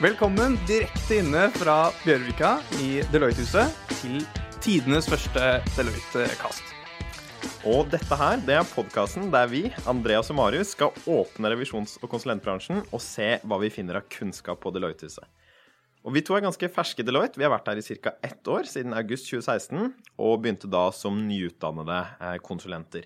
Velkommen direkte inne fra Bjørvika i Deloitte-huset til tidenes første Deloitte-kast. Og dette her, det er podkasten der vi, Andreas og Marius, skal åpne revisjons- og konsulentbransjen og se hva vi finner av kunnskap på Deloitte-huset. Og Vi to er ganske ferske i Deloitte. Vi har vært her i ca. ett år, siden august 2016, og begynte da som nyutdannede eh, konsulenter.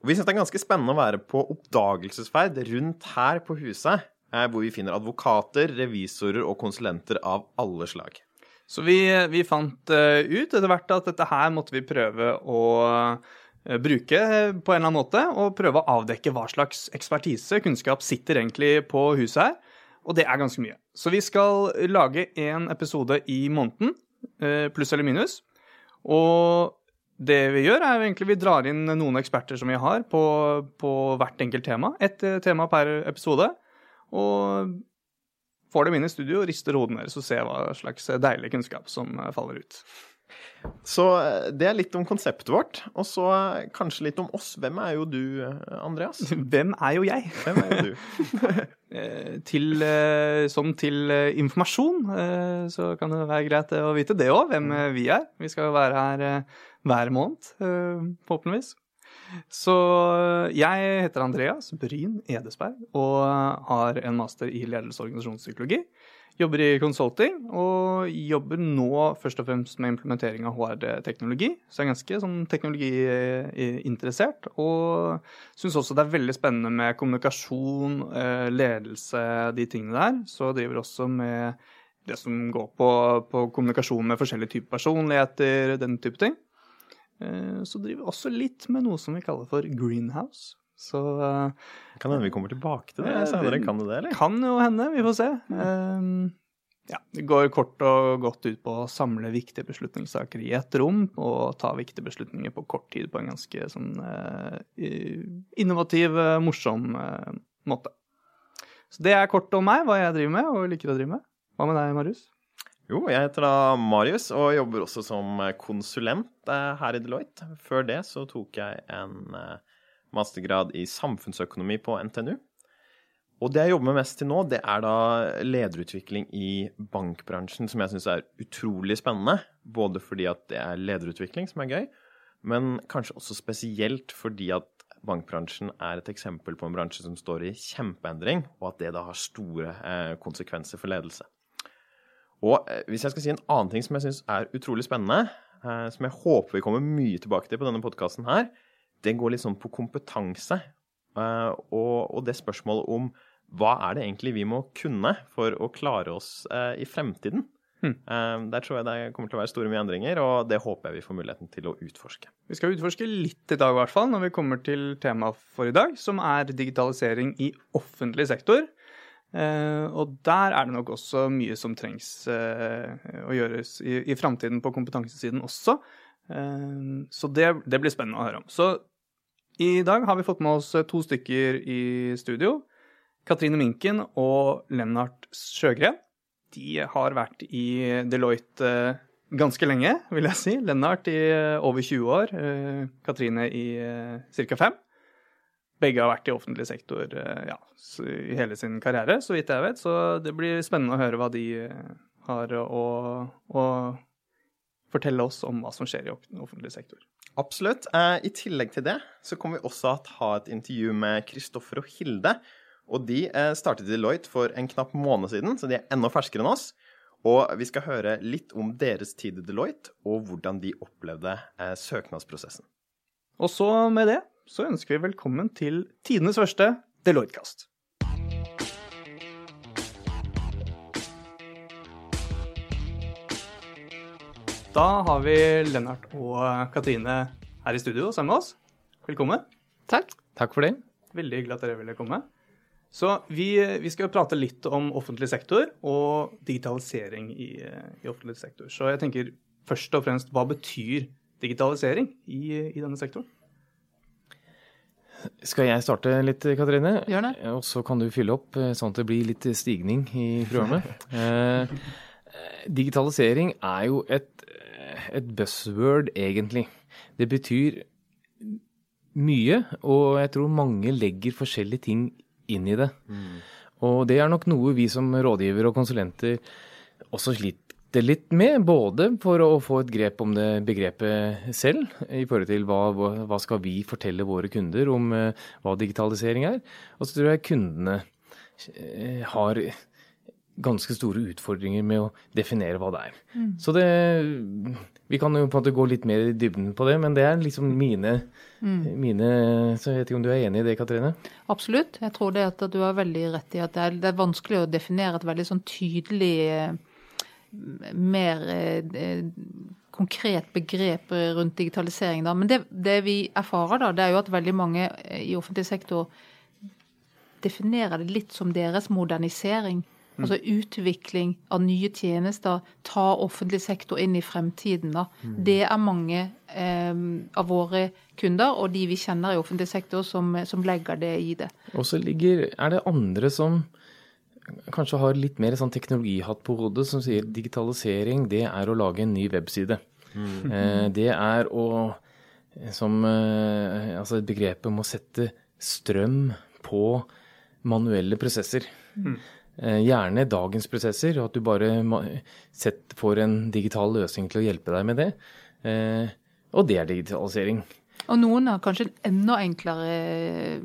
Og Vi syns det er ganske spennende å være på oppdagelsesferd rundt her på huset, hvor vi finner advokater, revisorer og konsulenter av alle slag. Så vi, vi fant eh, ut etter hvert at dette her måtte vi prøve å eh, bruke på en eller annen måte, og prøve å avdekke hva slags ekspertise, kunnskap, sitter egentlig på huset her. Og det er ganske mye. Så vi skal lage en episode i måneden, eh, pluss eller minus. Og det vi gjør, er egentlig vi drar inn noen eksperter som vi har på, på hvert enkelt tema. Ett eh, tema per episode. Og får dem inn i studio, rister hodene deres og ser hva slags deilig kunnskap som eh, faller ut. Så eh, det er litt om konseptet vårt. Og så eh, kanskje litt om oss. Hvem er jo du, Andreas? Hvem er jo jeg? Hvem er jo du? Til, sånn til informasjon, så kan det være greit å vite det òg, hvem vi er. Vi skal jo være her hver måned, forhåpentligvis. Så eh, jeg heter Andreas Bryn Edesberg og har en master i ledelse og organisasjonspsykologi. Jobber i consulting og jobber nå først og fremst med implementering av HR-teknologi. Så jeg er ganske sånn teknologiinteressert. Og syns også det er veldig spennende med kommunikasjon, eh, ledelse, de tingene der. Så jeg driver også med det som går på, på kommunikasjon med forskjellige typer personligheter, den type ting. Eh, Så driver vi også litt med noe som vi kaller for greenhouse. Så eh, Kan hende vi kommer tilbake til det senere. Kan det det, eller? kan jo hende, vi får se. Um, ja, det går kort og godt ut på å samle viktige beslutningssaker i ett rom og ta viktige beslutninger på kort tid på en ganske sånn eh, innovativ, eh, morsom eh, måte. Så det er kort om meg, hva jeg driver med og liker å drive med. Hva med deg, Marius? Jo, jeg heter da Marius og jobber også som konsulent eh, her i Deloitte. Før det så tok jeg en eh, mastergrad i samfunnsøkonomi på NTNU. Og det jeg jobber med mest til nå, det er da lederutvikling i bankbransjen, som jeg syns er utrolig spennende. Både fordi at det er lederutvikling som er gøy, men kanskje også spesielt fordi at bankbransjen er et eksempel på en bransje som står i kjempeendring, og at det da har store eh, konsekvenser for ledelse. Og eh, hvis jeg skal si en annen ting som jeg syns er utrolig spennende, eh, som jeg håper vi kommer mye tilbake til på denne podkasten her, det går litt sånn på kompetanse. Eh, og, det spørsmålet om hva er det egentlig vi må kunne for å klare oss i fremtiden? Hmm. Der tror jeg det kommer til å være store mye endringer, og det håper jeg vi får muligheten til å utforske. Vi skal utforske litt i dag, i hvert fall, når vi kommer til temaet for i dag, som er digitalisering i offentlig sektor. Eh, og der er det nok også mye som trengs eh, å gjøres i, i framtiden på kompetansesiden også. Eh, så det, det blir spennende å høre om. Så i dag har vi fått med oss to stykker i studio. Katrine Minken og Lennart Sjøgren. De har vært i Deloitte ganske lenge, vil jeg si. Lennart i over 20 år. Katrine i ca. 5. Begge har vært i offentlig sektor eh, ja, i hele sin karriere, så vidt jeg vet. Så det blir spennende å høre hva de eh, har å, å fortelle oss om hva som skjer i offentlig sektor. Absolutt. Eh, I tillegg til det så kommer vi også til å ha et intervju med Kristoffer og Hilde. Og de startet i Deloitte for en knapp måned siden, så de er enda ferskere enn oss. Og vi skal høre litt om deres tid i Deloitte, og hvordan de opplevde søknadsprosessen. Og så med det så ønsker vi velkommen til tidenes første Deloitte-kast. Da har vi Lennart og Katrine her i studio sammen med oss. Velkommen. Takk. Takk for det. Veldig hyggelig at dere ville komme. Så vi, vi skal jo prate litt om offentlig sektor og digitalisering i, i offentlig sektor. Så jeg tenker først og fremst, hva betyr digitalisering i, i denne sektoren? Skal jeg starte litt, Katrine? Gjør det. Og så kan du fylle opp, eh, sånn at det blir litt stigning i programmet. Eh, digitalisering er jo et, eh, et buzzword, egentlig. Det betyr mye, og jeg tror mange legger forskjellige ting inn i det. Og det er nok noe vi som rådgivere og konsulenter også sliter litt med. Både for å få et grep om det begrepet selv, i forhold til hva, hva skal vi fortelle våre kunder om eh, hva digitalisering er. Og så tror jeg kundene eh, har ganske store utfordringer med å definere hva det er. Mm. Så det Vi kan jo på en måte gå litt mer i dybden på det, men det er liksom mine, mm. mine Så jeg vet ikke om du er enig i det, Katrine? Absolutt. Jeg tror det at du har veldig rett i at det er, det er vanskelig å definere et veldig sånn tydelig eh, mer eh, konkret begrep rundt digitalisering. Da. Men det, det, vi erfarer, da, det er jo at veldig mange i offentlig sektor definerer det litt som deres modernisering. Mm. Altså utvikling av nye tjenester, ta offentlig sektor inn i fremtiden. Da. Mm. Det er mange eh, av våre kunder, og de vi kjenner i offentlig sektor, som, som legger det i det. Og så ligger, er det andre som kanskje har litt mer sånn teknologihatt på hodet, som sier digitalisering, det er å lage en ny webside. Mm. Eh, det er å som eh, Altså begrepet om å sette strøm på manuelle prosesser. Mm. Eh, gjerne dagens prosesser, og at du bare får en digital løsning til å hjelpe deg med det. Eh, og det er digitalisering. Og noen har kanskje en enda enklere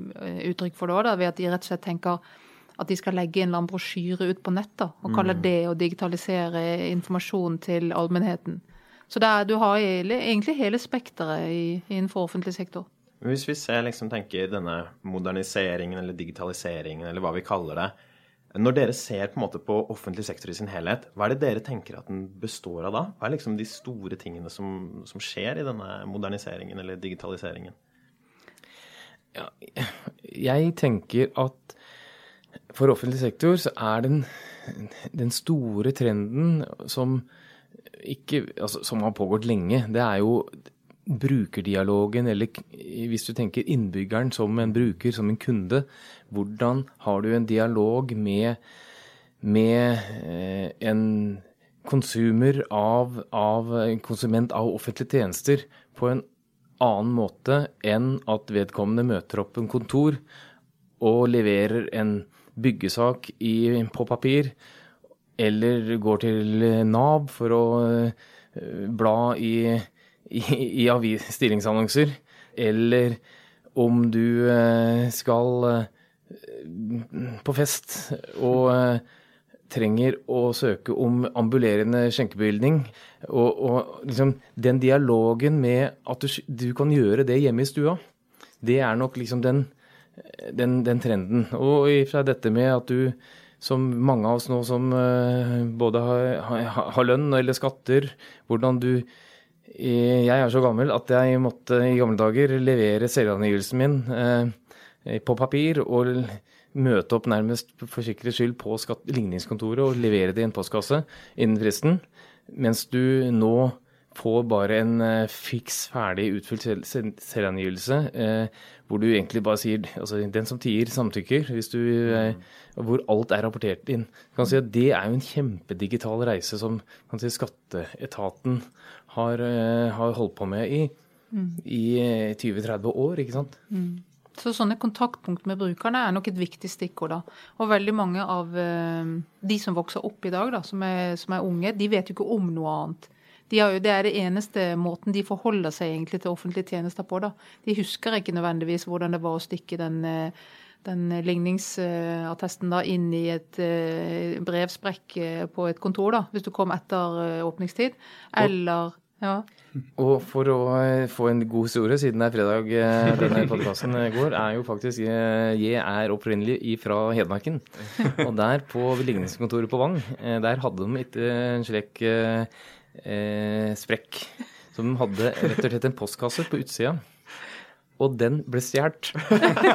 uttrykk for det òg, ved at de rett og slett tenker at de skal legge en eller annen brosjyre ut på nettet og kalle mm. det å digitalisere informasjon til allmennheten. Så er, du har egentlig hele spekteret innenfor offentlig sektor. Hvis vi ser, liksom, tenker denne moderniseringen eller digitaliseringen eller hva vi kaller det, når dere ser på, en måte på offentlig sektor i sin helhet, hva er det dere tenker at den består av da? Hva er liksom de store tingene som, som skjer i denne moderniseringen eller digitaliseringen? Ja, jeg tenker at for offentlig sektor så er den, den store trenden som ikke, altså, som har pågått lenge, det er jo brukerdialogen, eller hvis du tenker innbyggeren som en bruker, som en kunde, hvordan har du en dialog med, med eh, en konsumer av, av, en konsument av offentlige tjenester på en annen måte enn at vedkommende møter opp en kontor og leverer en byggesak i, på papir, eller går til Nav for å eh, bla i i, i stillingsannonser, eller om du eh, skal eh, på fest og trenger å søke om ambulerende skjenkebevilgning. Og, og liksom den dialogen med at du, du, kan gjøre det hjemme i stua, det er nok liksom den, den, den trenden. Og fra dette med at du, som mange av oss nå som både har, har, har lønn eller skatter, hvordan du jeg er så gammel at jeg måtte i gamle dager levere selvangivelsen min eh, på papir og møte opp nærmest for sikkerhets skyld på ligningskontoret og levere det i en postkasse innen fristen. Mens du nå får bare en eh, fiks ferdig utfylt selvangivelse, eh, hvor du egentlig bare sier altså den som tier, samtykker. hvis du, eh, Hvor alt er rapportert inn. Kan si at Det er jo en kjempedigital reise som kan si, skatteetaten har, eh, har holdt på med i, mm. i 20-30 eh, år. ikke sant? Mm. Så sånne kontaktpunkt med brukerne er nok et viktig stikkord. da. Og veldig mange av de som vokser opp i dag, da, som er, som er unge, de vet jo ikke om noe annet. De jo, det er det eneste måten de forholder seg egentlig til offentlige tjenester på. da. De husker ikke nødvendigvis hvordan det var å stikke den, eh, den ligningsattesten da inn i et eh, brevsprekk eh, på et kontor, da, hvis du kom etter åpningstid. Eller ja. Og for å få en god historie, siden det er fredag denne podkasten går, er jo faktisk Jeg er opprinnelig fra Hedmarken. Og der på ligningskontoret på Vang, der hadde de ikke en slik eh, sprekk som hadde rett og slett en postkasse på utsida. Og den ble stjålet.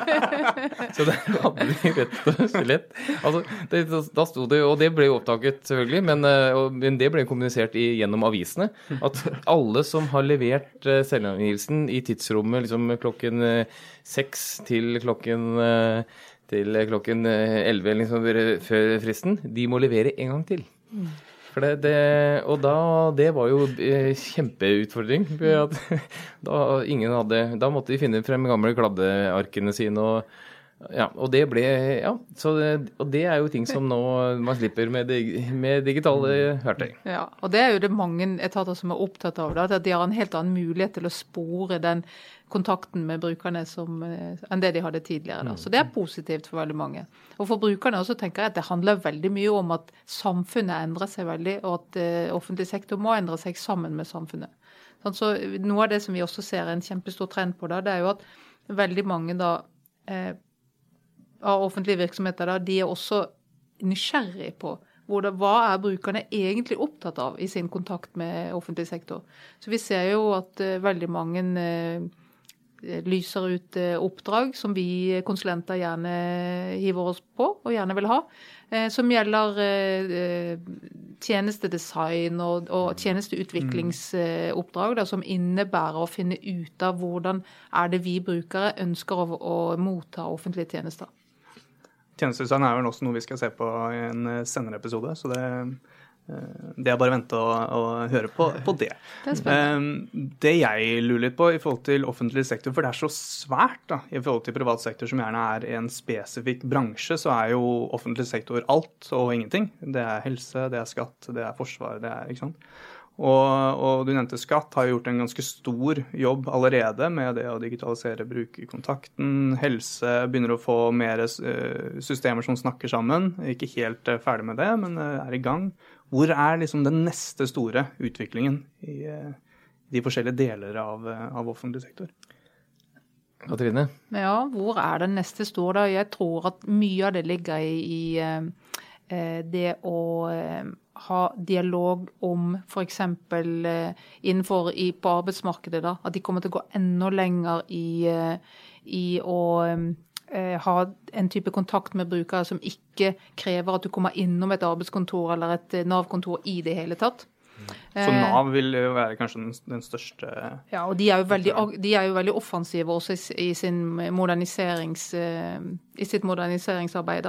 så det hadde de rett og slett altså, det, Da sto det, og det ble jo oppdaget, selvfølgelig, men, eh, og, men det ble kommunisert i, gjennom avisene. At alle som har levert uh, selvangivelsen i tidsrommet liksom, klokken uh, til klokken uh, til klokken elleve liksom, før fristen, de må levere en gang til. Mm. For det, det, og da, det var jo eh, kjempeutfordring. At, da, hadde, da måtte de finne frem gamle kladdearkene sine og, Ja, og det ble Ja, det, og det er jo ting som nå man slipper med, dig- med digitale verktøy. Ja, og det er jo det mange etater som er opptatt av. Da, at de har en helt annen mulighet til å spore den kontakten med brukerne som, eh, enn det de hadde tidligere. Da. Så det er positivt for veldig mange. Og for brukerne også tenker jeg at det handler veldig mye om at samfunnet endrer seg veldig, og at eh, offentlig sektor må endre seg sammen med samfunnet. Sånn, så noe av det som vi også ser en kjempestor trend på, da, det er jo at veldig mange da eh, av offentlige virksomheter, da, de er også nysgjerrig på hvordan, hva er brukerne egentlig opptatt av i sin kontakt med offentlig sektor. Så vi ser jo at veldig mange lyser ut eh, oppdrag som vi konsulenter gjerne hiver oss på og gjerne vil ha. eh, Som gjelder eh, tjenestedesign og, og tjenesteutviklingsoppdrag da, som innebærer å finne ut av hvordan er det vi brukere ønsker å, å motta offentlige tjenester. Tjenestedesign er vel også noe vi skal se på i en senere episode, så det, det er bare å vente og, og høre på, på det. Det er spennende. Eh, Det jeg lurer litt på i forhold til offentlig sektor, for det er så svært da, i forhold til privat sektor, som gjerne er en spesifikk bransje, så er jo offentlig sektor alt og ingenting. Det er helse, det er skatt, det er forsvar, det er ikke sant. Og, og du nevnte Skatt har gjort en ganske stor jobb allerede med det å digitalisere brukerkontakten. Helse begynner å få mer eh, systemer som snakker sammen. Ikke helt eh, ferdig med det, men eh, er i gang. Hvor er liksom den neste store utviklingen i eh, de forskjellige deler av, eh, av offentlig sektor? Katrine? Ja, hvor er den neste store. Jeg tror at mye av det ligger i, i eh, det å ha dialog om f.eks. Innenfor i, på arbeidsmarkedet, da. At de kommer til å gå enda lenger i, i å ha en type kontakt med brukere som ikke krever at du kommer innom et arbeidskontor eller et eh, Nav-kontor i det hele tatt. Så Nav vil jo være kanskje den, største Ja, og de er jo veldig, de er jo veldig offensive også i, i, sin moderniserings, eh, i sitt moderniseringsarbeid.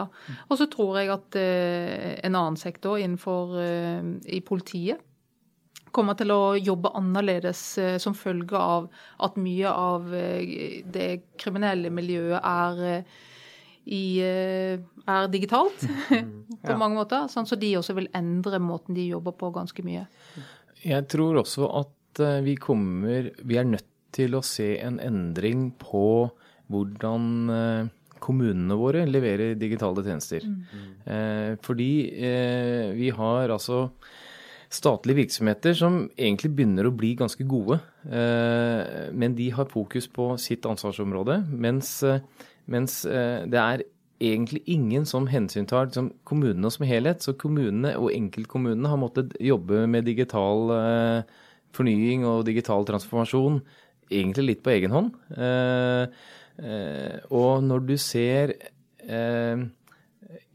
Og så tror jeg at eh, en annen sektor innenfor eh, i politiet kommer til å jobbe annerledes eh, som følge av at mye av eh, det kriminelle miljøet er eh, i, er digitalt på mange måter. Sånn, så de også vil endre måten de jobber på ganske mye. Jeg tror også at vi kommer Vi er nødt til å se en endring på hvordan kommunene våre leverer digitale tjenester. Mm. Fordi vi har altså statlige virksomheter som egentlig begynner å bli ganske gode. eh, Men de har fokus på sitt ansvarsområde, mens, eh, mens eh, det er egentlig ingen som hensyntar liksom, kommunene som helhet. Så kommunene og enkeltkommunene har måttet jobbe med digital fornying og digital transformasjon egentlig litt på egen hånd. Og når du ser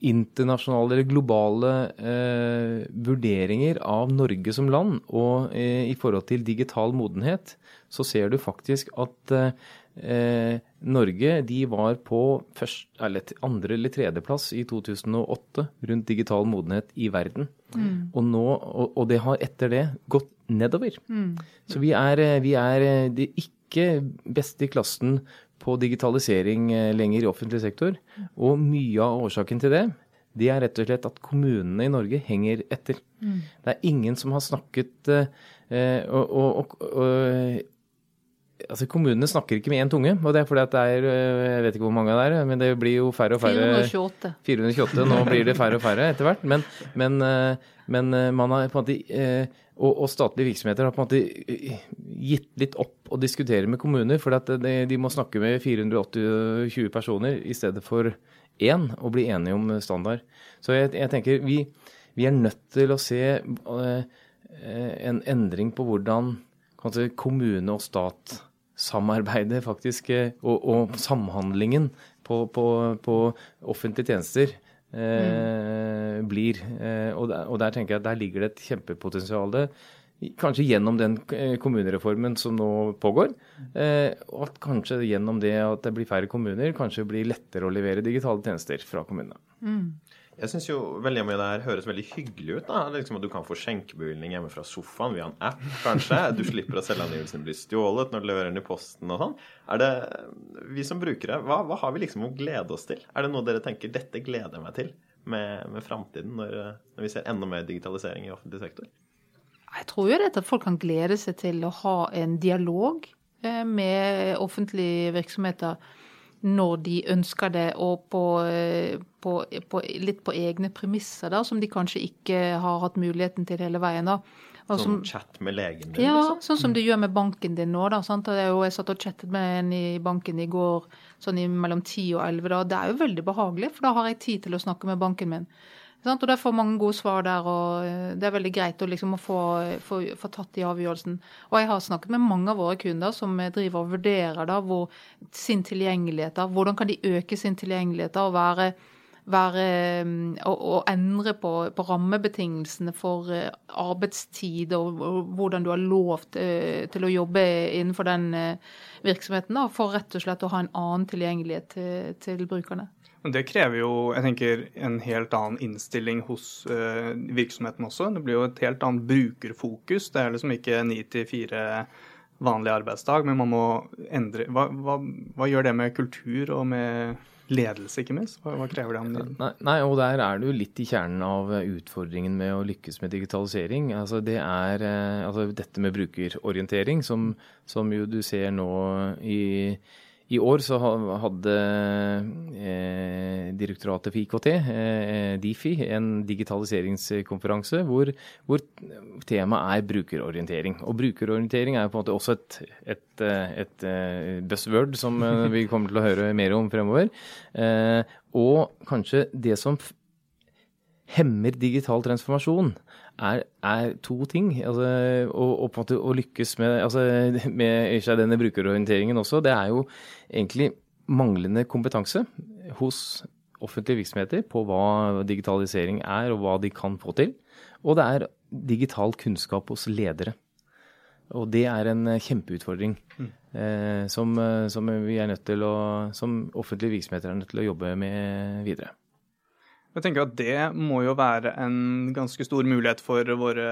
internasjonale eller globale eh, vurderinger av Norge som land og eh, i forhold til digital modenhet, så ser du faktisk at eh, Norge de var på først, eller andre eller tredjeplass i 2008 rundt digital modenhet i verden. Og, nå, og, og det har etter det gått nedover. Så vi er, eh, vi er eh, ikke beste i klassen på digitalisering eh, lenger i offentlig sektor. Og mye av årsaken til det, det er rett og slett at kommunene i Norge henger etter. Det er ingen som har snakket eh, eh, og, og, og, Altså, Kommunene snakker ikke med én tunge. og det er fordi at det er eh, Jeg vet ikke hvor mange det er, men det blir jo færre og færre 428. 428. Nå blir det færre og færre etter hvert. Men, men, men man har på en måte og, og statlige virksomheter har på en måte gitt litt opp å diskutere med kommuner, for at de, de må snakke med 428 personer i stedet for én og bli enige om standard. Så jeg, jeg tenker vi, vi er nødt til å se eh, en endring på hvordan kanskje kommune og stat samarbeider faktisk, eh, og, og samhandlingen på, på, på offentlige tjenester eh, blir. Eh, og, der, og der tenker jeg at der ligger det et kjempepotensial. Kanskje gjennom den eh, kommunereformen som nå pågår. Og at kanskje gjennom det at det blir færre kommuner, kanskje blir lettere å levere digitale tjenester fra kommunene. Jeg syns jo veldig mye av det her høres veldig hyggelig ut. da. Liksom At du kan få skjenkebevilgning hjemme fra sofaen via en app, kanskje. Du slipper at selvangivelsen blir stjålet når du leverer den i posten og sånn. Er det, Vi som brukere, hva, hva, har vi liksom å glede oss til? Er det noe dere tenker dette gleder jeg meg til med, med framtiden, når, når vi ser enda mer digitalisering i offentlig sektor? Jeg tror jo det at folk kan glede seg til å ha en dialog eh, med offentlige virksomheter når de ønsker det, og på, eh, på, på, litt på egne premisser, da, som de kanskje ikke har hatt muligheten til hele veien. da. Og sånn chat med legen din? Ja, liksom. sånn som du gjør med banken din nå. da, sant? Jeg, jeg satt og chattet med en i banken i går sånn i mellom 10 og 11. da. Det er jo veldig behagelig, for da har jeg tid til å snakke med banken min. Og det får mange gode svar der, og eh, det er veldig greit å liksom få, få, få, tatt de avgjørelsen. Og jeg har snakket med mange av våre kunder som driver og vurderer da, hvor, sin tilgjengelighet. da, Hvordan kan de øke sin tilgjengelighet da, og være, være og, og, endre på, på, rammebetingelsene for eh, arbeidstid og, og, hvordan du har lov til, til, å jobbe innenfor den eh, virksomheten. da, For rett og slett å ha en annen tilgjengelighet til, til brukerne. Det krever jo jeg tenker, en helt annen innstilling hos uh, virksomheten også. Det blir jo et helt annet brukerfokus. Det er liksom ikke ni til fire vanlig arbeidsdag, men man må endre hva, hva, hva, gjør det med kultur og med ledelse, ikke minst? Hva, hva krever det om? Nei, nei, og der er du litt i kjernen av utfordringen med å lykkes med digitalisering. Altså det er eh, altså dette med brukerorientering, som, som jo du ser nå i i år så hadde eh, Direktoratet for IKT, eh, Difi, en digitaliseringskonferanse hvor, hvor, temaet er brukerorientering. Og brukerorientering er på en måte også et, et, et, et eh, buzzword som eh, vi kommer til å høre mer om fremover. Eh, og kanskje det som hemmer digital transformasjon, er, er to ting. Altså, og, og, på en måte å lykkes med, altså, med denne brukerorienteringen også, det er jo egentlig manglende kompetanse hos offentlige virksomheter på hva digitalisering er, og hva de kan få til. Og det er digital kunnskap hos ledere. Og det er en kjempeutfordring mm. eh, som, som, vi er nødt til å, som offentlige virksomheter er nødt til å jobbe med videre. Jeg tenker at Det må jo være en ganske stor mulighet for våre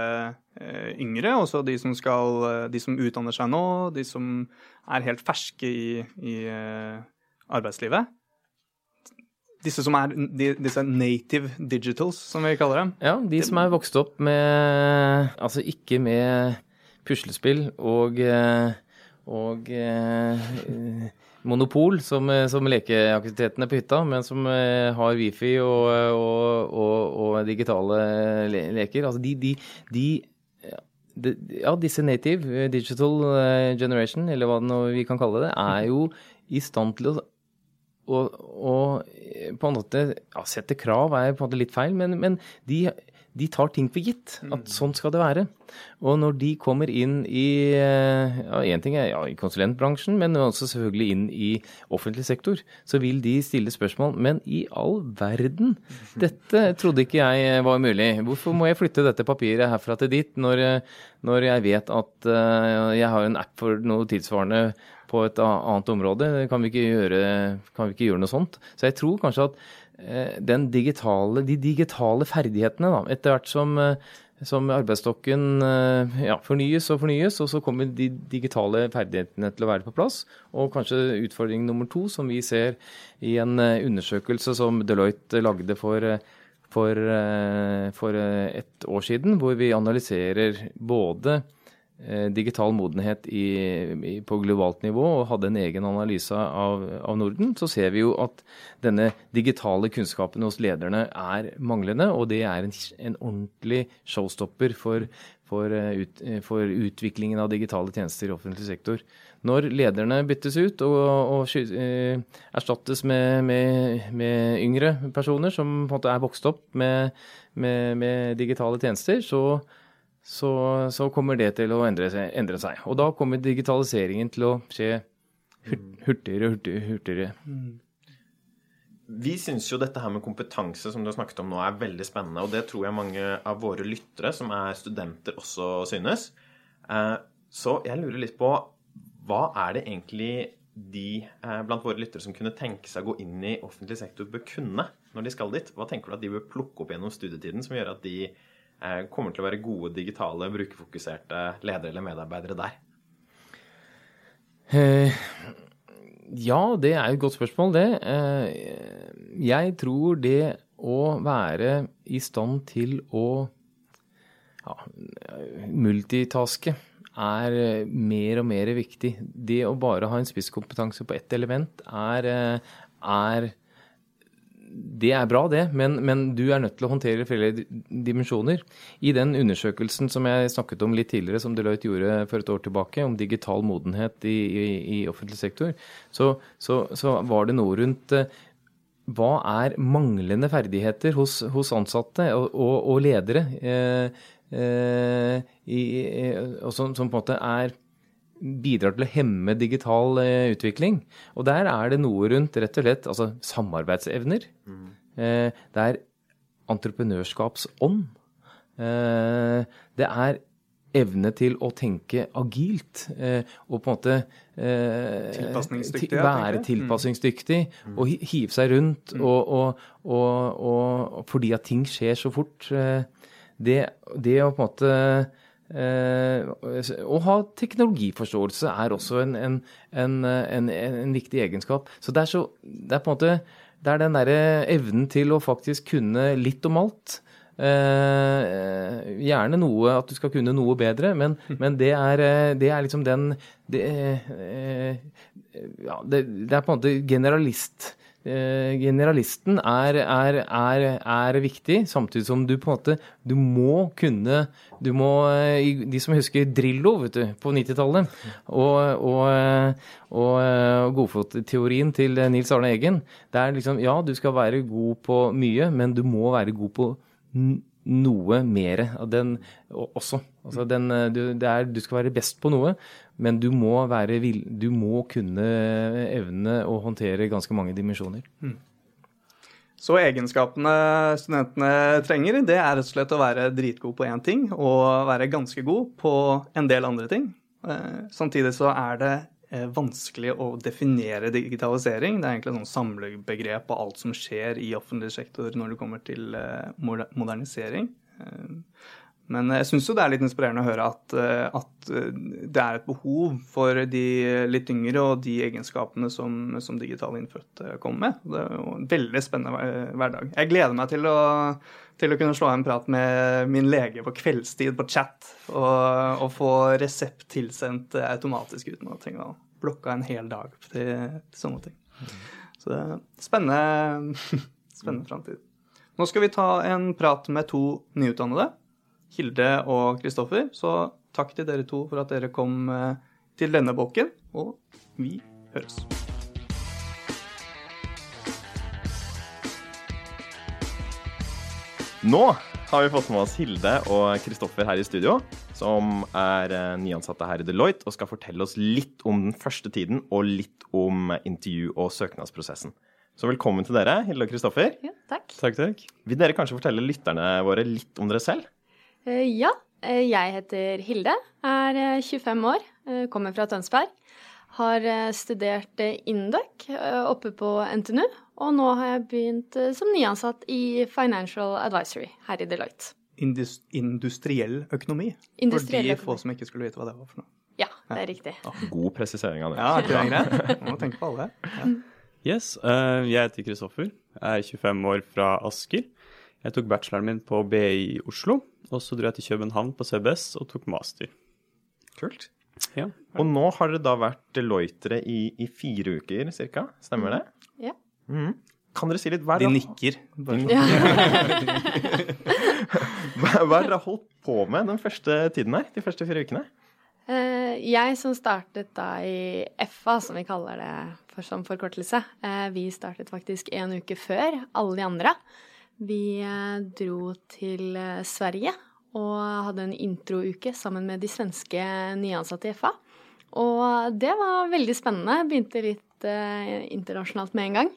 eh, yngre, også de som, skal, eh, de som utdanner seg nå, de som er helt ferske i, i eh, arbeidslivet. Disse som er de, disse native digitals, som vi kaller dem. Ja, de som er vokst opp med Altså ikke med puslespill og, og monopol som, eh, som lekeaktivitetene på hytta, men som eh, har wifi og, og, og, og digitale le leker. Altså de, de, de, ja, disse native eh, digital generation, eller hva vi kan kalle det, er jo i stand til å å, å på en måte ja, Sette krav er på en måte litt feil, men, men de, de tar ting for gitt. At mm. sånn skal det være. Og når de kommer inn i eh, ja, en ting er ja, i konsulentbransjen, men også selvfølgelig inn i offentlig sektor, så vil de stille spørsmål. Men i all verden, dette trodde ikke jeg var mulig. Hvorfor må jeg flytte dette papiret herfra til dit, når, når jeg vet at jeg har en app for noe tilsvarende på et annet område? Kan vi ikke gjøre, kan vi ikke gjøre noe sånt? Så jeg tror kanskje at Eh, digitale, de digitale ferdighetene, da, etter hvert som, eh, som arbeidsstokken eh, ja, fornyes og fornyes, og så kommer de digitale ferdighetene til å være på plass. Og kanskje utfordring nummer to, som vi ser i en undersøkelse som Deloitte lagde for, for, for et år siden, hvor vi analyserer både Eh, digital modenhet i, i, på globalt nivå og hadde en egen analyse av, av, Norden, så ser vi jo at denne digitale kunnskapen hos lederne er manglende, og det er en, en ordentlig showstopper for, for, eh, ut, eh, for, utviklingen av digitale tjenester i offentlig sektor. Når lederne byttes ut og, og eh, erstattes med, med, med, yngre personer som på en måte er vokst opp med, med digitale tjenester, så så, så, kommer det til å endre seg, endre seg, Og da kommer digitaliseringen til å skje hurtigere og hurtigere. hurtigere. Vi syns jo dette her med kompetanse som du har snakket om nå, er veldig spennende. Og det tror jeg mange av våre lyttere, som er studenter, også synes. Eh, så jeg lurer litt på hva er det egentlig de eh, blant våre lyttere som kunne tenke seg å gå inn i offentlig sektor, bør kunne når de skal dit, hva tenker du at de bør plukke opp gjennom studietiden som gjør at de kommer til å være gode digitale, brukerfokuserte ledere eller medarbeidere der? Eh, ja, det er et godt spørsmål, det. Eh, jeg tror det å være i stand til å ja, multitaske er eh, mer og mer viktig. Det å bare ha en spisskompetanse på ett element er, eh, er det er bra, det, men, men, du er nødt til å håndtere flere dimensjoner. I den undersøkelsen som jeg snakket om litt tidligere, som Deloitte gjorde for et år tilbake, om digital modenhet i, i, i offentlig sektor, så, så, så, var det noe rundt eh, hva er manglende ferdigheter hos, hos ansatte og, og, og ledere? Eh, Eh, i, og som, som, på en måte er bidrar til å hemme digital eh, utvikling. Og der er det noe rundt rett og slett altså samarbeidsevner. Mm. Eh, det er entreprenørskapsånd. Eh, det er evne til å tenke agilt eh, og på en måte eh, Tilpasningsdyktig. Til, være tilpasningsdyktig mm. og hive seg rundt. Mm. Og, og, og, fordi at ting skjer så fort. Det, det å på en måte å ha teknologiforståelse er også en, en, en, en, viktig egenskap. Så det er, så, det er på en måte det er den derre evnen til å faktisk kunne litt om alt. Eh, gjerne noe at du skal kunne noe bedre, men, men det, er, det, er, liksom den det, eh, ja, det, det, er på en måte generalist Eh, generalisten er, er, er, er, viktig, samtidig som du på en måte Du må kunne du må, eh, De som husker Drillo vet du, på 90-tallet, og, og, og godfotteorien til Nils Arne Eggen, det er liksom Ja, du skal være god på mye, men du må være god på noe mer av den også. Altså den, du, er, du, skal være best på noe, men du må, være, du må kunne evne å håndtere ganske mange dimensjoner. Mm. Så egenskapene studentene trenger, det er rett og slett å være dritgod på én ting og være ganske god på en del andre ting. Eh, samtidig så er det eh, vanskelig å definere digitalisering. Det er egentlig et samlebegrep på alt som skjer i offentlig sektor når det kommer til eh, modernisering. Men jeg syns jo det er litt inspirerende å høre at, eh, at, eh, det er et behov for de litt yngre og de egenskapene som, som digitale innfødte kommer med. Det er jo en veldig spennende hverdag. Jeg gleder meg til å, til å kunne slå en prat med min lege på kveldstid på chat og, og få resept tilsendt automatisk uten å trenge å blokke en hel dag til, til sånne ting. Så det er spennende, spennende framtid. Nå skal vi ta en prat med to nyutdannede. Hilde og Kristoffer. Så takk til dere to for at dere kom eh, til denne bolken, og vi høres. Nå har vi fått med oss Hilde og Kristoffer her i studio, som er eh, nyansatte her i Deloitte og skal fortelle oss litt om den første tiden og litt om intervju- og søknadsprosessen. Så velkommen til dere, Hilde og Kristoffer. Ja, takk. Takk, takk. Vil dere kanskje fortelle lytterne våre litt om dere selv? Eh, ja, eh, jeg heter Hilde, er 25 eh, år, kommer fra Tønsberg. Har studert Induc oppe på NTNU, og nå har jeg begynt som nyansatt i Financial Advisory her i Deloitte. Indus industriell økonomi? Industriell for de få som ikke skulle vite hva det var for noe. Ja, det er riktig. Ja. God presisering av det. Ja, ikke det greit? Må tenke på alle. Ja. Yes, jeg heter Kristoffer. Jeg er 25 år fra Asker. Jeg tok bacheloren min på BI i Oslo, og så dro jeg til København på CBS og tok master. Kult. Ja. Og nå har dere da vært loitere i, i fire uker ca., stemmer det? Ja. Mm. Kan dere si litt hva De nikker. Ja. hva har dere holdt på med den første tiden her, de første fire ukene? Eh, jeg som startet da i FA, som vi kaller det for, som forkortelse, eh, vi startet faktisk en uke før alle de andre. Vi eh, dro til Sverige og hadde en introuke sammen med de svenske nyansatte i FA. Og det var veldig spennende. Begynte litt eh, internasjonalt med en gang.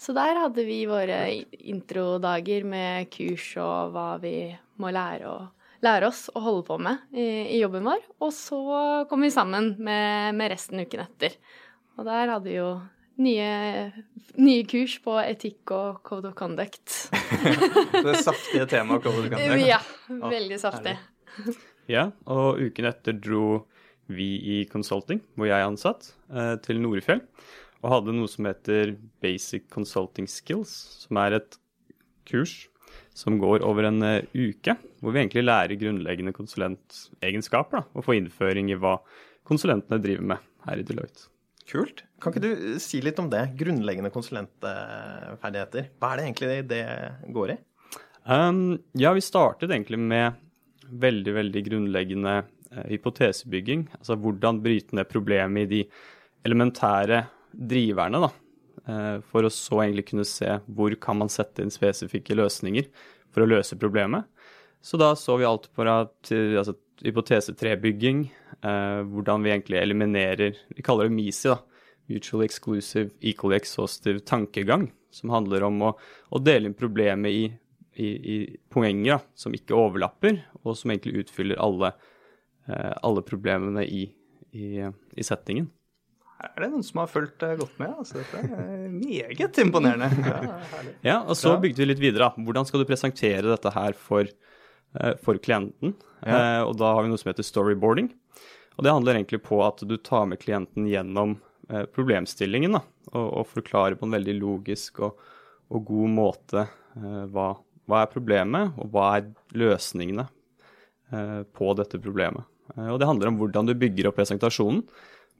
Så der hadde vi våre introdager med kurs og hva vi må lære, og, lære oss å holde på med i, i, jobben vår. Og så kom vi sammen med, med resten uken etter. Og der hadde vi jo nye, nye kurs på etikk og code of conduct. Det saftige temaet Code of Conduct. Ja, veldig saftig. Ja, og uken etter dro vi i Consulting, hvor jeg er ansatt, eh, til Norefjell. Og hadde noe som heter Basic Consulting Skills, som er et kurs som går over en eh, uke. Hvor vi egentlig lærer grunnleggende konsulentegenskaper, da, og får innføring i hva konsulentene driver med her i Deloitte. Kult. Kan ikke du si litt om det? Grunnleggende konsulentferdigheter. Hva er det egentlig det går i? Um, ja, vi startet egentlig med veldig, veldig grunnleggende eh, hypotesebygging. Altså hvordan bryte ned problemet i de elementære driverne, da. Eh, for å så egentlig kunne se hvor kan man sette inn spesifikke løsninger for å løse problemet. Så da så vi alt fra til, altså, hypotese 3-bygging, eh, hvordan vi egentlig eliminerer Vi kaller det MISI, da. Mutually Exclusive Equally Exhaustive tankegang. Som handler om å, å dele inn problemet i, i, i poenger da, som ikke overlapper, og som egentlig utfyller alle, eh, alle problemene i, i, i settingen. Her er det noen som har fulgt eh, godt med. altså Dette er meget imponerende. Ja. Ja, og så bygde vi litt videre. da. Hvordan skal du presentere dette her for, for klienten? Ja. Eh, og da har vi noe som heter storyboarding. Og det handler egentlig på at du tar med klienten gjennom eh, problemstillingen, da, og, og forklarer på en veldig logisk og, og god måte eh, hva, hva er problemet, og hva er løsningene eh, på dette problemet. Eh, og det handler om hvordan du bygger opp presentasjonen,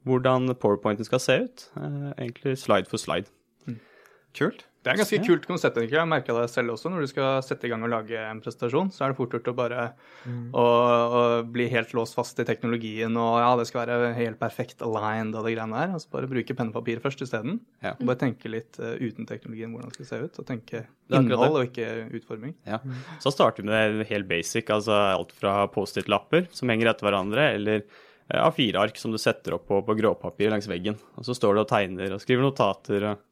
hvordan powerpointen skal se ut, eh, egentlig slide for slide. Kult. Det er et ganske kult konsept. egentlig. Jeg merka det selv også. Når du skal sette i gang og lage en presentasjon, så er det fort gjort å bare å, å bli helt låst fast i teknologien, og ja, det skal være helt perfekt aligned og det greiene der. Altså bare bruke penn og papir først isteden. Ja. Og Bare tenke litt uh, uten teknologien hvordan det skal se ut, og tenke innhold og ikke utforming. Ja. Så starter vi med det helt basic, altså alt fra Post-It-lapper som henger etter hverandre, eller eh, A4-ark som du setter opp på, på gråpapir langs veggen. Og så står du og tegner og skriver notater og,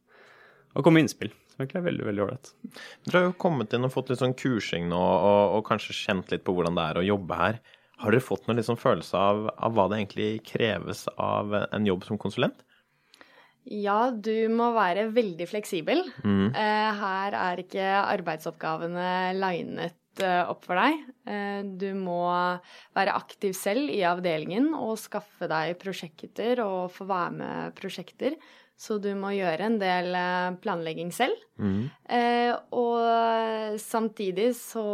og kommer med innspill. Egentlig er veldig, veldig ålreit. Dere har jo kommet inn og fått litt sånn kursing nå, og, og kanskje kjent litt på hvordan det er å jobbe her. Har dere fått noen liksom følelse av, av hva det egentlig kreves av en jobb som konsulent? Ja, du må være veldig fleksibel. Mm. Eh, her er ikke arbeidsoppgavene linet eh, opp for deg. Eh, du må være aktiv selv i avdelingen og skaffe deg prosjekter og få være med prosjekter. Så du må gjøre en del eh, planlegging selv. Mm. Eh, og samtidig så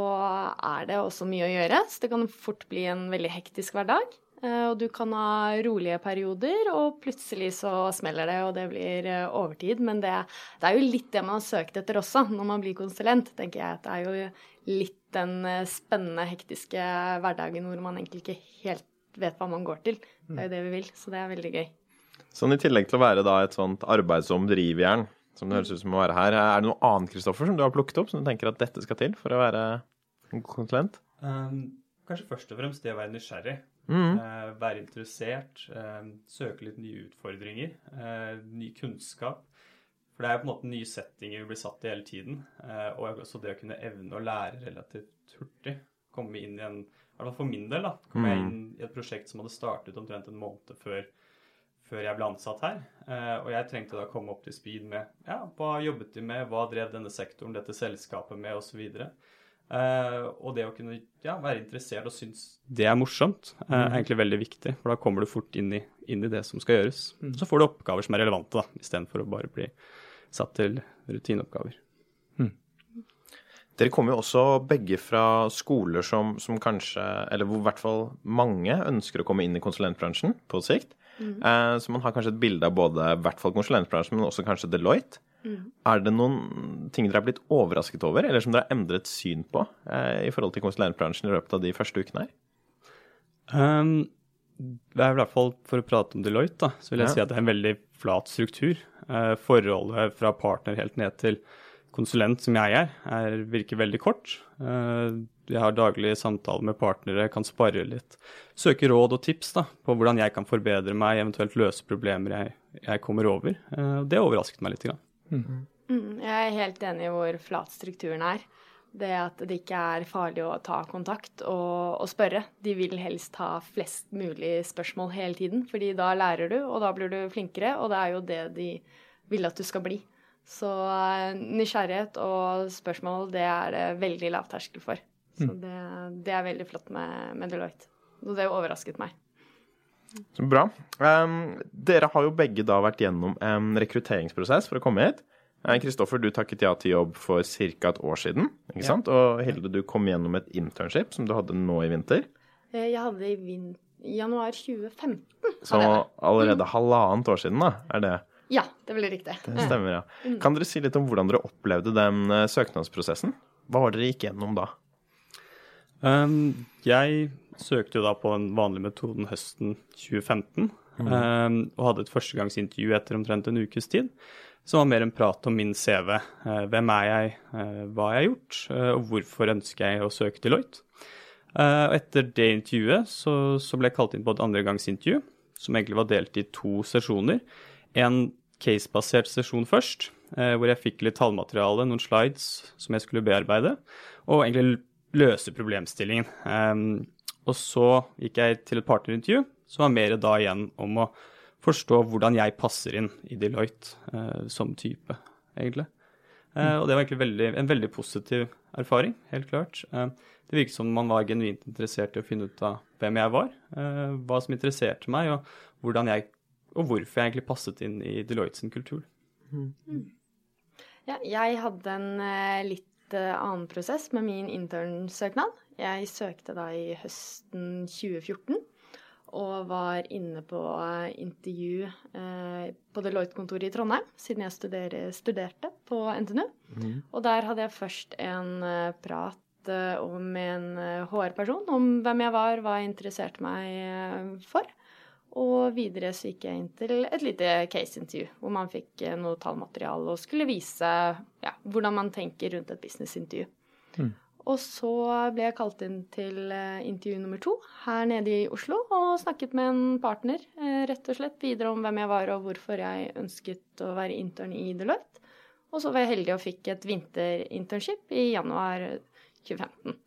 er det også mye å gjøre, så det kan fort bli en veldig hektisk hverdag. Eh, og du kan ha rolige perioder, og plutselig så smeller det, og det blir eh, overtid. Men det, det er jo litt det man har søkt etter også når man blir konsulent, tenker jeg. at Det er jo litt den eh, spennende, hektiske hverdagen hvor man egentlig ikke helt vet hva man går til. Det er jo det vi vil, så det er veldig gøy. Sånn i tillegg til å være da et sånt arbeidsom drivjern, som det høres ut som å være her, er det noe annet Kristoffer, som du har plukket opp, som du tenker at dette skal til for å være en konsulent? Um, kanskje først og fremst det å være nysgjerrig. Mm. Uh, være interessert. Uh, søke litt nye utfordringer. Uh, ny kunnskap. For det er jo på en måte nye settinger vi blir satt i hele tiden. eh, og også det å kunne evne å lære relativt hurtig. Komme inn i en I hvert fall for min del, da. Komme jeg inn i et prosjekt som hadde startet omtrent en måned før, før jeg ble ansatt her. Eh, og jeg trengte da komme opp til speed med ja, hva jobbet de med, hva drev denne sektoren, dette selskapet med, osv. Uh, og det å kunne ja, være interessert og synes det er morsomt, eh, er egentlig veldig viktig. For da kommer du fort inn i, inn i det som skal gjøres. Så får du oppgaver som er relevante, da, istedenfor å bare bli satt til rutineoppgaver. Dere kommer jo også begge fra skoler som, som kanskje, eller hvor i hvert fall mange ønsker å komme inn i konsulentbransjen på sikt. Eh, så man har kanskje et bilde av både i hvert fall konsulentbransjen, men også kanskje Deloitte. Er det noen ting dere er blitt overrasket over, eller som dere har endret syn på eh, i forhold til konsulentbransjen i løpet av de første ukene her? Um, det er i hvert fall For å prate om Deloitte, da, så vil jeg Ja. si at det er en veldig flat struktur. Eh, forholdet fra partner helt ned til konsulent, som jeg er, er virker veldig kort. Eh, jeg har daglige samtaler med partnere, kan spare litt. Søke råd og tips da, på hvordan jeg kan forbedre meg, eventuelt løse problemer jeg, jeg kommer over. Eh, det overrasket meg litt. Mm. Mm, jeg er helt enig i hvor flat strukturen er. Det at det ikke er farlig å ta kontakt og, og spørre. De vil helst ha flest mulig spørsmål hele tiden, fordi da lærer du, og da blir du flinkere, og det er jo det de vil at du skal bli. Så eh, nysgjerrighet og spørsmål, det er det veldig lav terskel for. Så det, det er veldig flott med, med Deloitte. Og det overrasket meg. Så Bra. Um, dere har jo begge da vært gjennom en rekrutteringsprosess for å komme hit. Kristoffer, du takket ja til jobb for ca. et år siden. ikke Ja. sant? Og Hilde, du kom gjennom et internship som du hadde nå i vinter. Eh, Jeg hadde i vin januar 2015. Så allerede halvannet år siden, da, er det. Ja, det blir riktig. Det stemmer, ja. Kan dere si litt om hvordan dere opplevde den eh, søknadsprosessen? Hva var dere gikk gjennom da? Um, jeg søkte jo da på den vanlige metoden høsten 2015, um, og hadde et førstegangsintervju etter omtrent en ukes tid, som var mer en prat om min CV. Uh, hvem er jeg, uh, hva har jeg gjort, uh, og hvorfor ønsker jeg å søke Deloitte? Lloyd? og etter det intervjuet så, så ble jeg kalt inn på et andregangsintervju, som egentlig var delt i to sesjoner. En casebasert sesjon først, eh, hvor jeg fikk litt tallmateriale, noen slides som jeg skulle bearbeide, og egentlig løse problemstillingen. Um, og så gikk jeg til et partnerintervju, som var mer da igjen om å forstå hvordan jeg passer inn i Deloitte eh, som type, egentlig. Mm. og det var egentlig veldig, en veldig positiv erfaring, helt klart. Eh, det virket som man var genuint interessert i å finne ut av hvem jeg var, eh, hva som interesserte meg, og, hvordan jeg, og hvorfor jeg egentlig passet inn i Deloitte sin kultur. Ja, jeg hadde en eh, litt eh, annen prosess med min internsøknad. Jeg søkte da i høsten 2014 og var inne på eh, intervju eh, på Deloitte-kontoret i Trondheim, siden jeg studerer, studerte på NTNU. Og der hadde jeg først en prat eh, med en HR-person om hvem jeg var, hva jeg interesserte meg eh, for. Og videre så gikk jeg inn til et lite case-intervju, hvor man fikk eh, noe tallmateriale og skulle vise ja, hvordan man tenker rundt et businessintervju. Og så ble jeg kalt inn til eh, intervju nummer to her nede i Oslo og snakket med en partner eh, rett og slett videre om hvem jeg var og hvorfor jeg ønsket å være intern i Deloitte. Og så var jeg heldig og fikk et vinterinternship i januar 2015.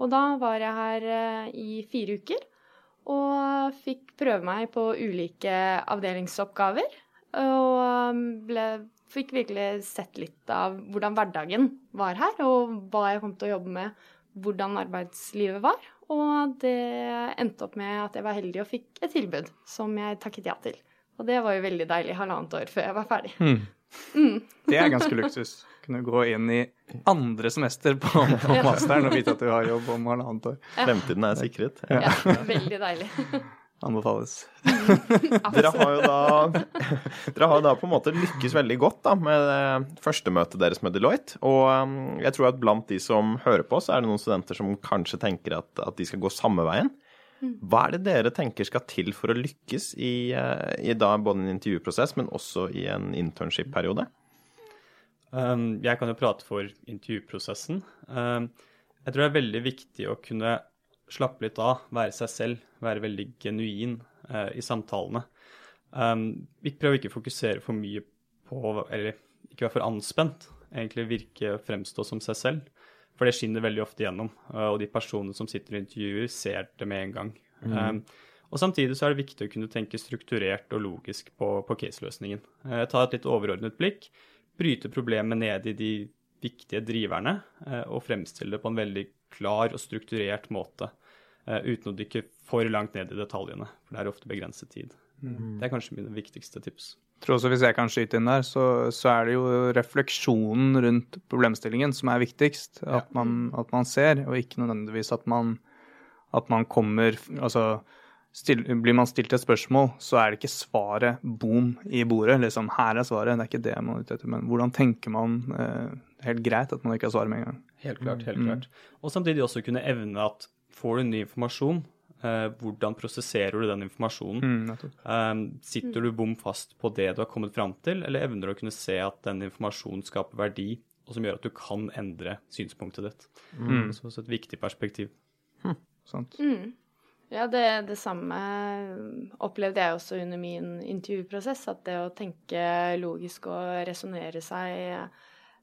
Og da var jeg her i fire uker og fikk prøve meg på ulike avdelingsoppgaver. Og ble, fikk virkelig sett litt av hvordan hverdagen var her, og hva jeg kom til å jobbe med, hvordan arbeidslivet var. Og det endte opp med at jeg var heldig og fikk et tilbud som jeg takket ja til. Og det var jo veldig deilig halvannet år før jeg var ferdig. Det er ganske luksus. Kunne gå inn i andre semester på, på masteren og vite at du har jobb om halvannet år. Fremtiden er sikret. Ja, veldig deilig. Anbefales. Dere har jo da, dere har da på en måte lykkes veldig godt da, med førstemøtet første møtet deres med Deloitte. Og um, jeg tror at blant de som hører på, så er det noen studenter som kanskje tenker at, at de skal gå samme veien. Hva er det dere tenker skal til for å lykkes i, eh, i da både en intervjuprosess, men også i en internship-periode? Um, jeg kan jo prate for intervjuprosessen. Um, jeg tror det er veldig viktig å kunne slappe litt av, være seg selv, være veldig genuin eh, i samtalene. Um, ikke prøve å ikke fokusere for mye på Eller ikke være for anspent. Egentlig virke fremstå som seg selv. For det skinner veldig ofte gjennom, eh, og de personene som sitter og intervjuer, ser det med en gang. Um, og Samtidig så er det viktig å kunne tenke strukturert og logisk på, på caseløsningen. Eh, ta et litt overordnet blikk, bryte problemet ned i de viktige driverne, eh, og fremstille det på en veldig klar og strukturert måte. eh, uten å dykke for langt ned i detaljene, for det er ofte begrenset tid. Det er kanskje mine viktigste tips. Jeg tror også Hvis jeg kan skyte inn der, så, så er det jo refleksjonen rundt problemstillingen som er viktigst. At, man, at man ser, og ikke nødvendigvis at man, at man kommer Altså still, blir man stilt et spørsmål, så er det ikke svaret boom i bordet. Liksom, her er svaret. Det er ikke det man er ute etter. Men hvordan tenker man eh, Helt greit at man ikke har svaret med en gang. Helt klart, helt klart. Og samtidig også kunne evne at får du ny informasjon, eh, hvordan prosesserer du den informasjonen? Mm. Um, sitter du bom fast på det du har kommet fram til, eller evner du å kunne se at den informasjonen skaper verdi, og som gjør at du kan endre synspunktet ditt? Så, så et viktig perspektiv. Sant? Ja, det, det samme opplevde jeg også under min intervjuprosess. At det å tenke logisk og resonnere seg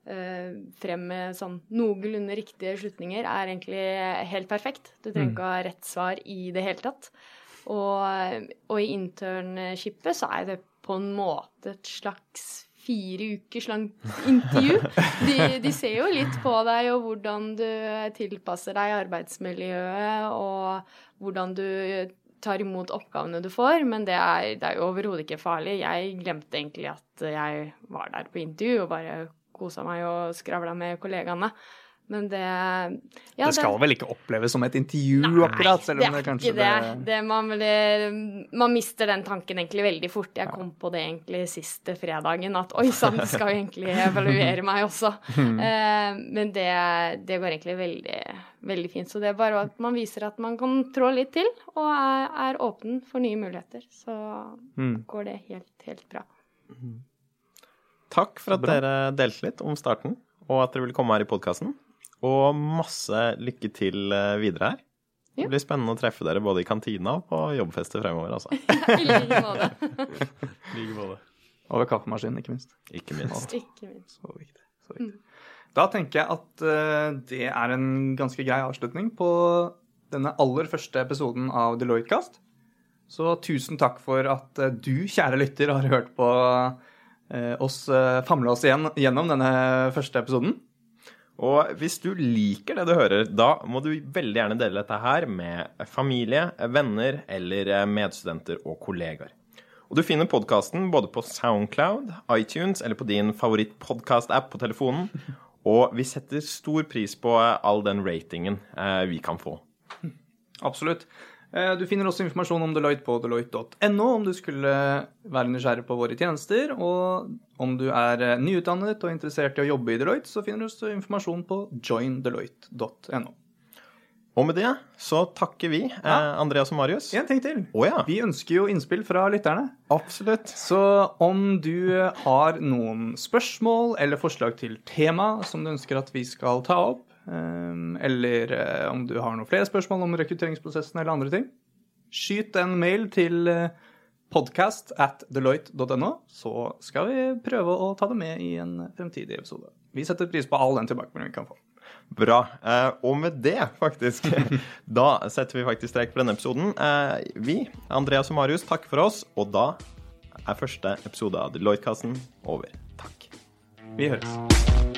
eh, frem med sånn noenlunde riktige slutninger er egentlig helt perfekt. Du trenger ikke å ha rett svar i det hele tatt. Og, og i internshipet så er det på en måte et slags fire ukers langt intervju. De, de ser jo litt på deg og hvordan du tilpasser deg arbeidsmiljøet, og hvordan du tar imot oppgavene du får, men det er, det er jo overhodet ikke farlig. Jeg glemte egentlig at jeg var der på intervju og bare kosa meg og skravla med kollegaene. Men det ja, det skal vel ikke oppleves som et intervju, Nei, akkurat? Selv det om er det kanskje ikke det. det man, vel- man mister den tanken egentlig veldig fort. Jeg kom på det egentlig siste fredagen, at oi sann, det skal jo egentlig evaluere meg også. uh, men det, det går egentlig veldig, veldig fint. Så det er bare at man viser at man kan trå litt til, og er, er åpen for nye muligheter. Så Mm. går det helt, helt bra. Takk for at dere delte litt om starten, og at dere ville komme her i podkasten. Og masse lykke til eh, videre her. Ja. Det blir spennende å treffe dere både i kantina og på jobbfester fremover, altså. I like måte. Like både. Over kaffemaskinen, ikke minst. Ikke minst. Ikke minst. Så viktig. Så viktig. Da tenker jeg at eh, det er en ganske grei avslutning på denne aller første episoden av Deloitte-kast. Så tusen takk for at eh, du, kjære lytter, har hørt på oss famle oss igjen gjennom denne første episoden. Og hvis du liker det du hører, da må du veldig gjerne dele dette her med familie, venner eller eh, medstudenter og kollegaer. Og du finner podkasten både på Soundcloud, iTunes eller på din favoritt-podkast-app på telefonen. Og vi setter stor pris på eh, all den ratingen eh, vi kan få. Absolutt. Eh, Du finner også informasjon om Deloitte på deloitte.no om du skulle være nysgjerrig på våre tjenester. Og om du er eh, nyutdannet og interessert i å jobbe i Deloitte, så finner du også informasjon på joindeloitte.no. Og med det så takker vi eh, Andreas og Marius. En ting til. Oh, ja. Vi ønsker jo innspill fra lytterne. Absolutt. Så om du har noen spørsmål eller forslag til tema som du ønsker at vi skal ta opp, eh, eller eh, om du har noen flere spørsmål om rekrutteringsprosessen eller andre ting, skyt en mail til eh, podcast at deloitte.no, så skal vi prøve å ta det med i en fremtidig episode. Vi setter pris på all den tilbakemeldingen vi kan få. Bra. Eh, og med det, faktisk, da setter vi faktisk strek på denne episoden. Vi, Andreas og Marius, takker for oss, og da er første episode av Deloitte-kassen over. Takk. Vi høres.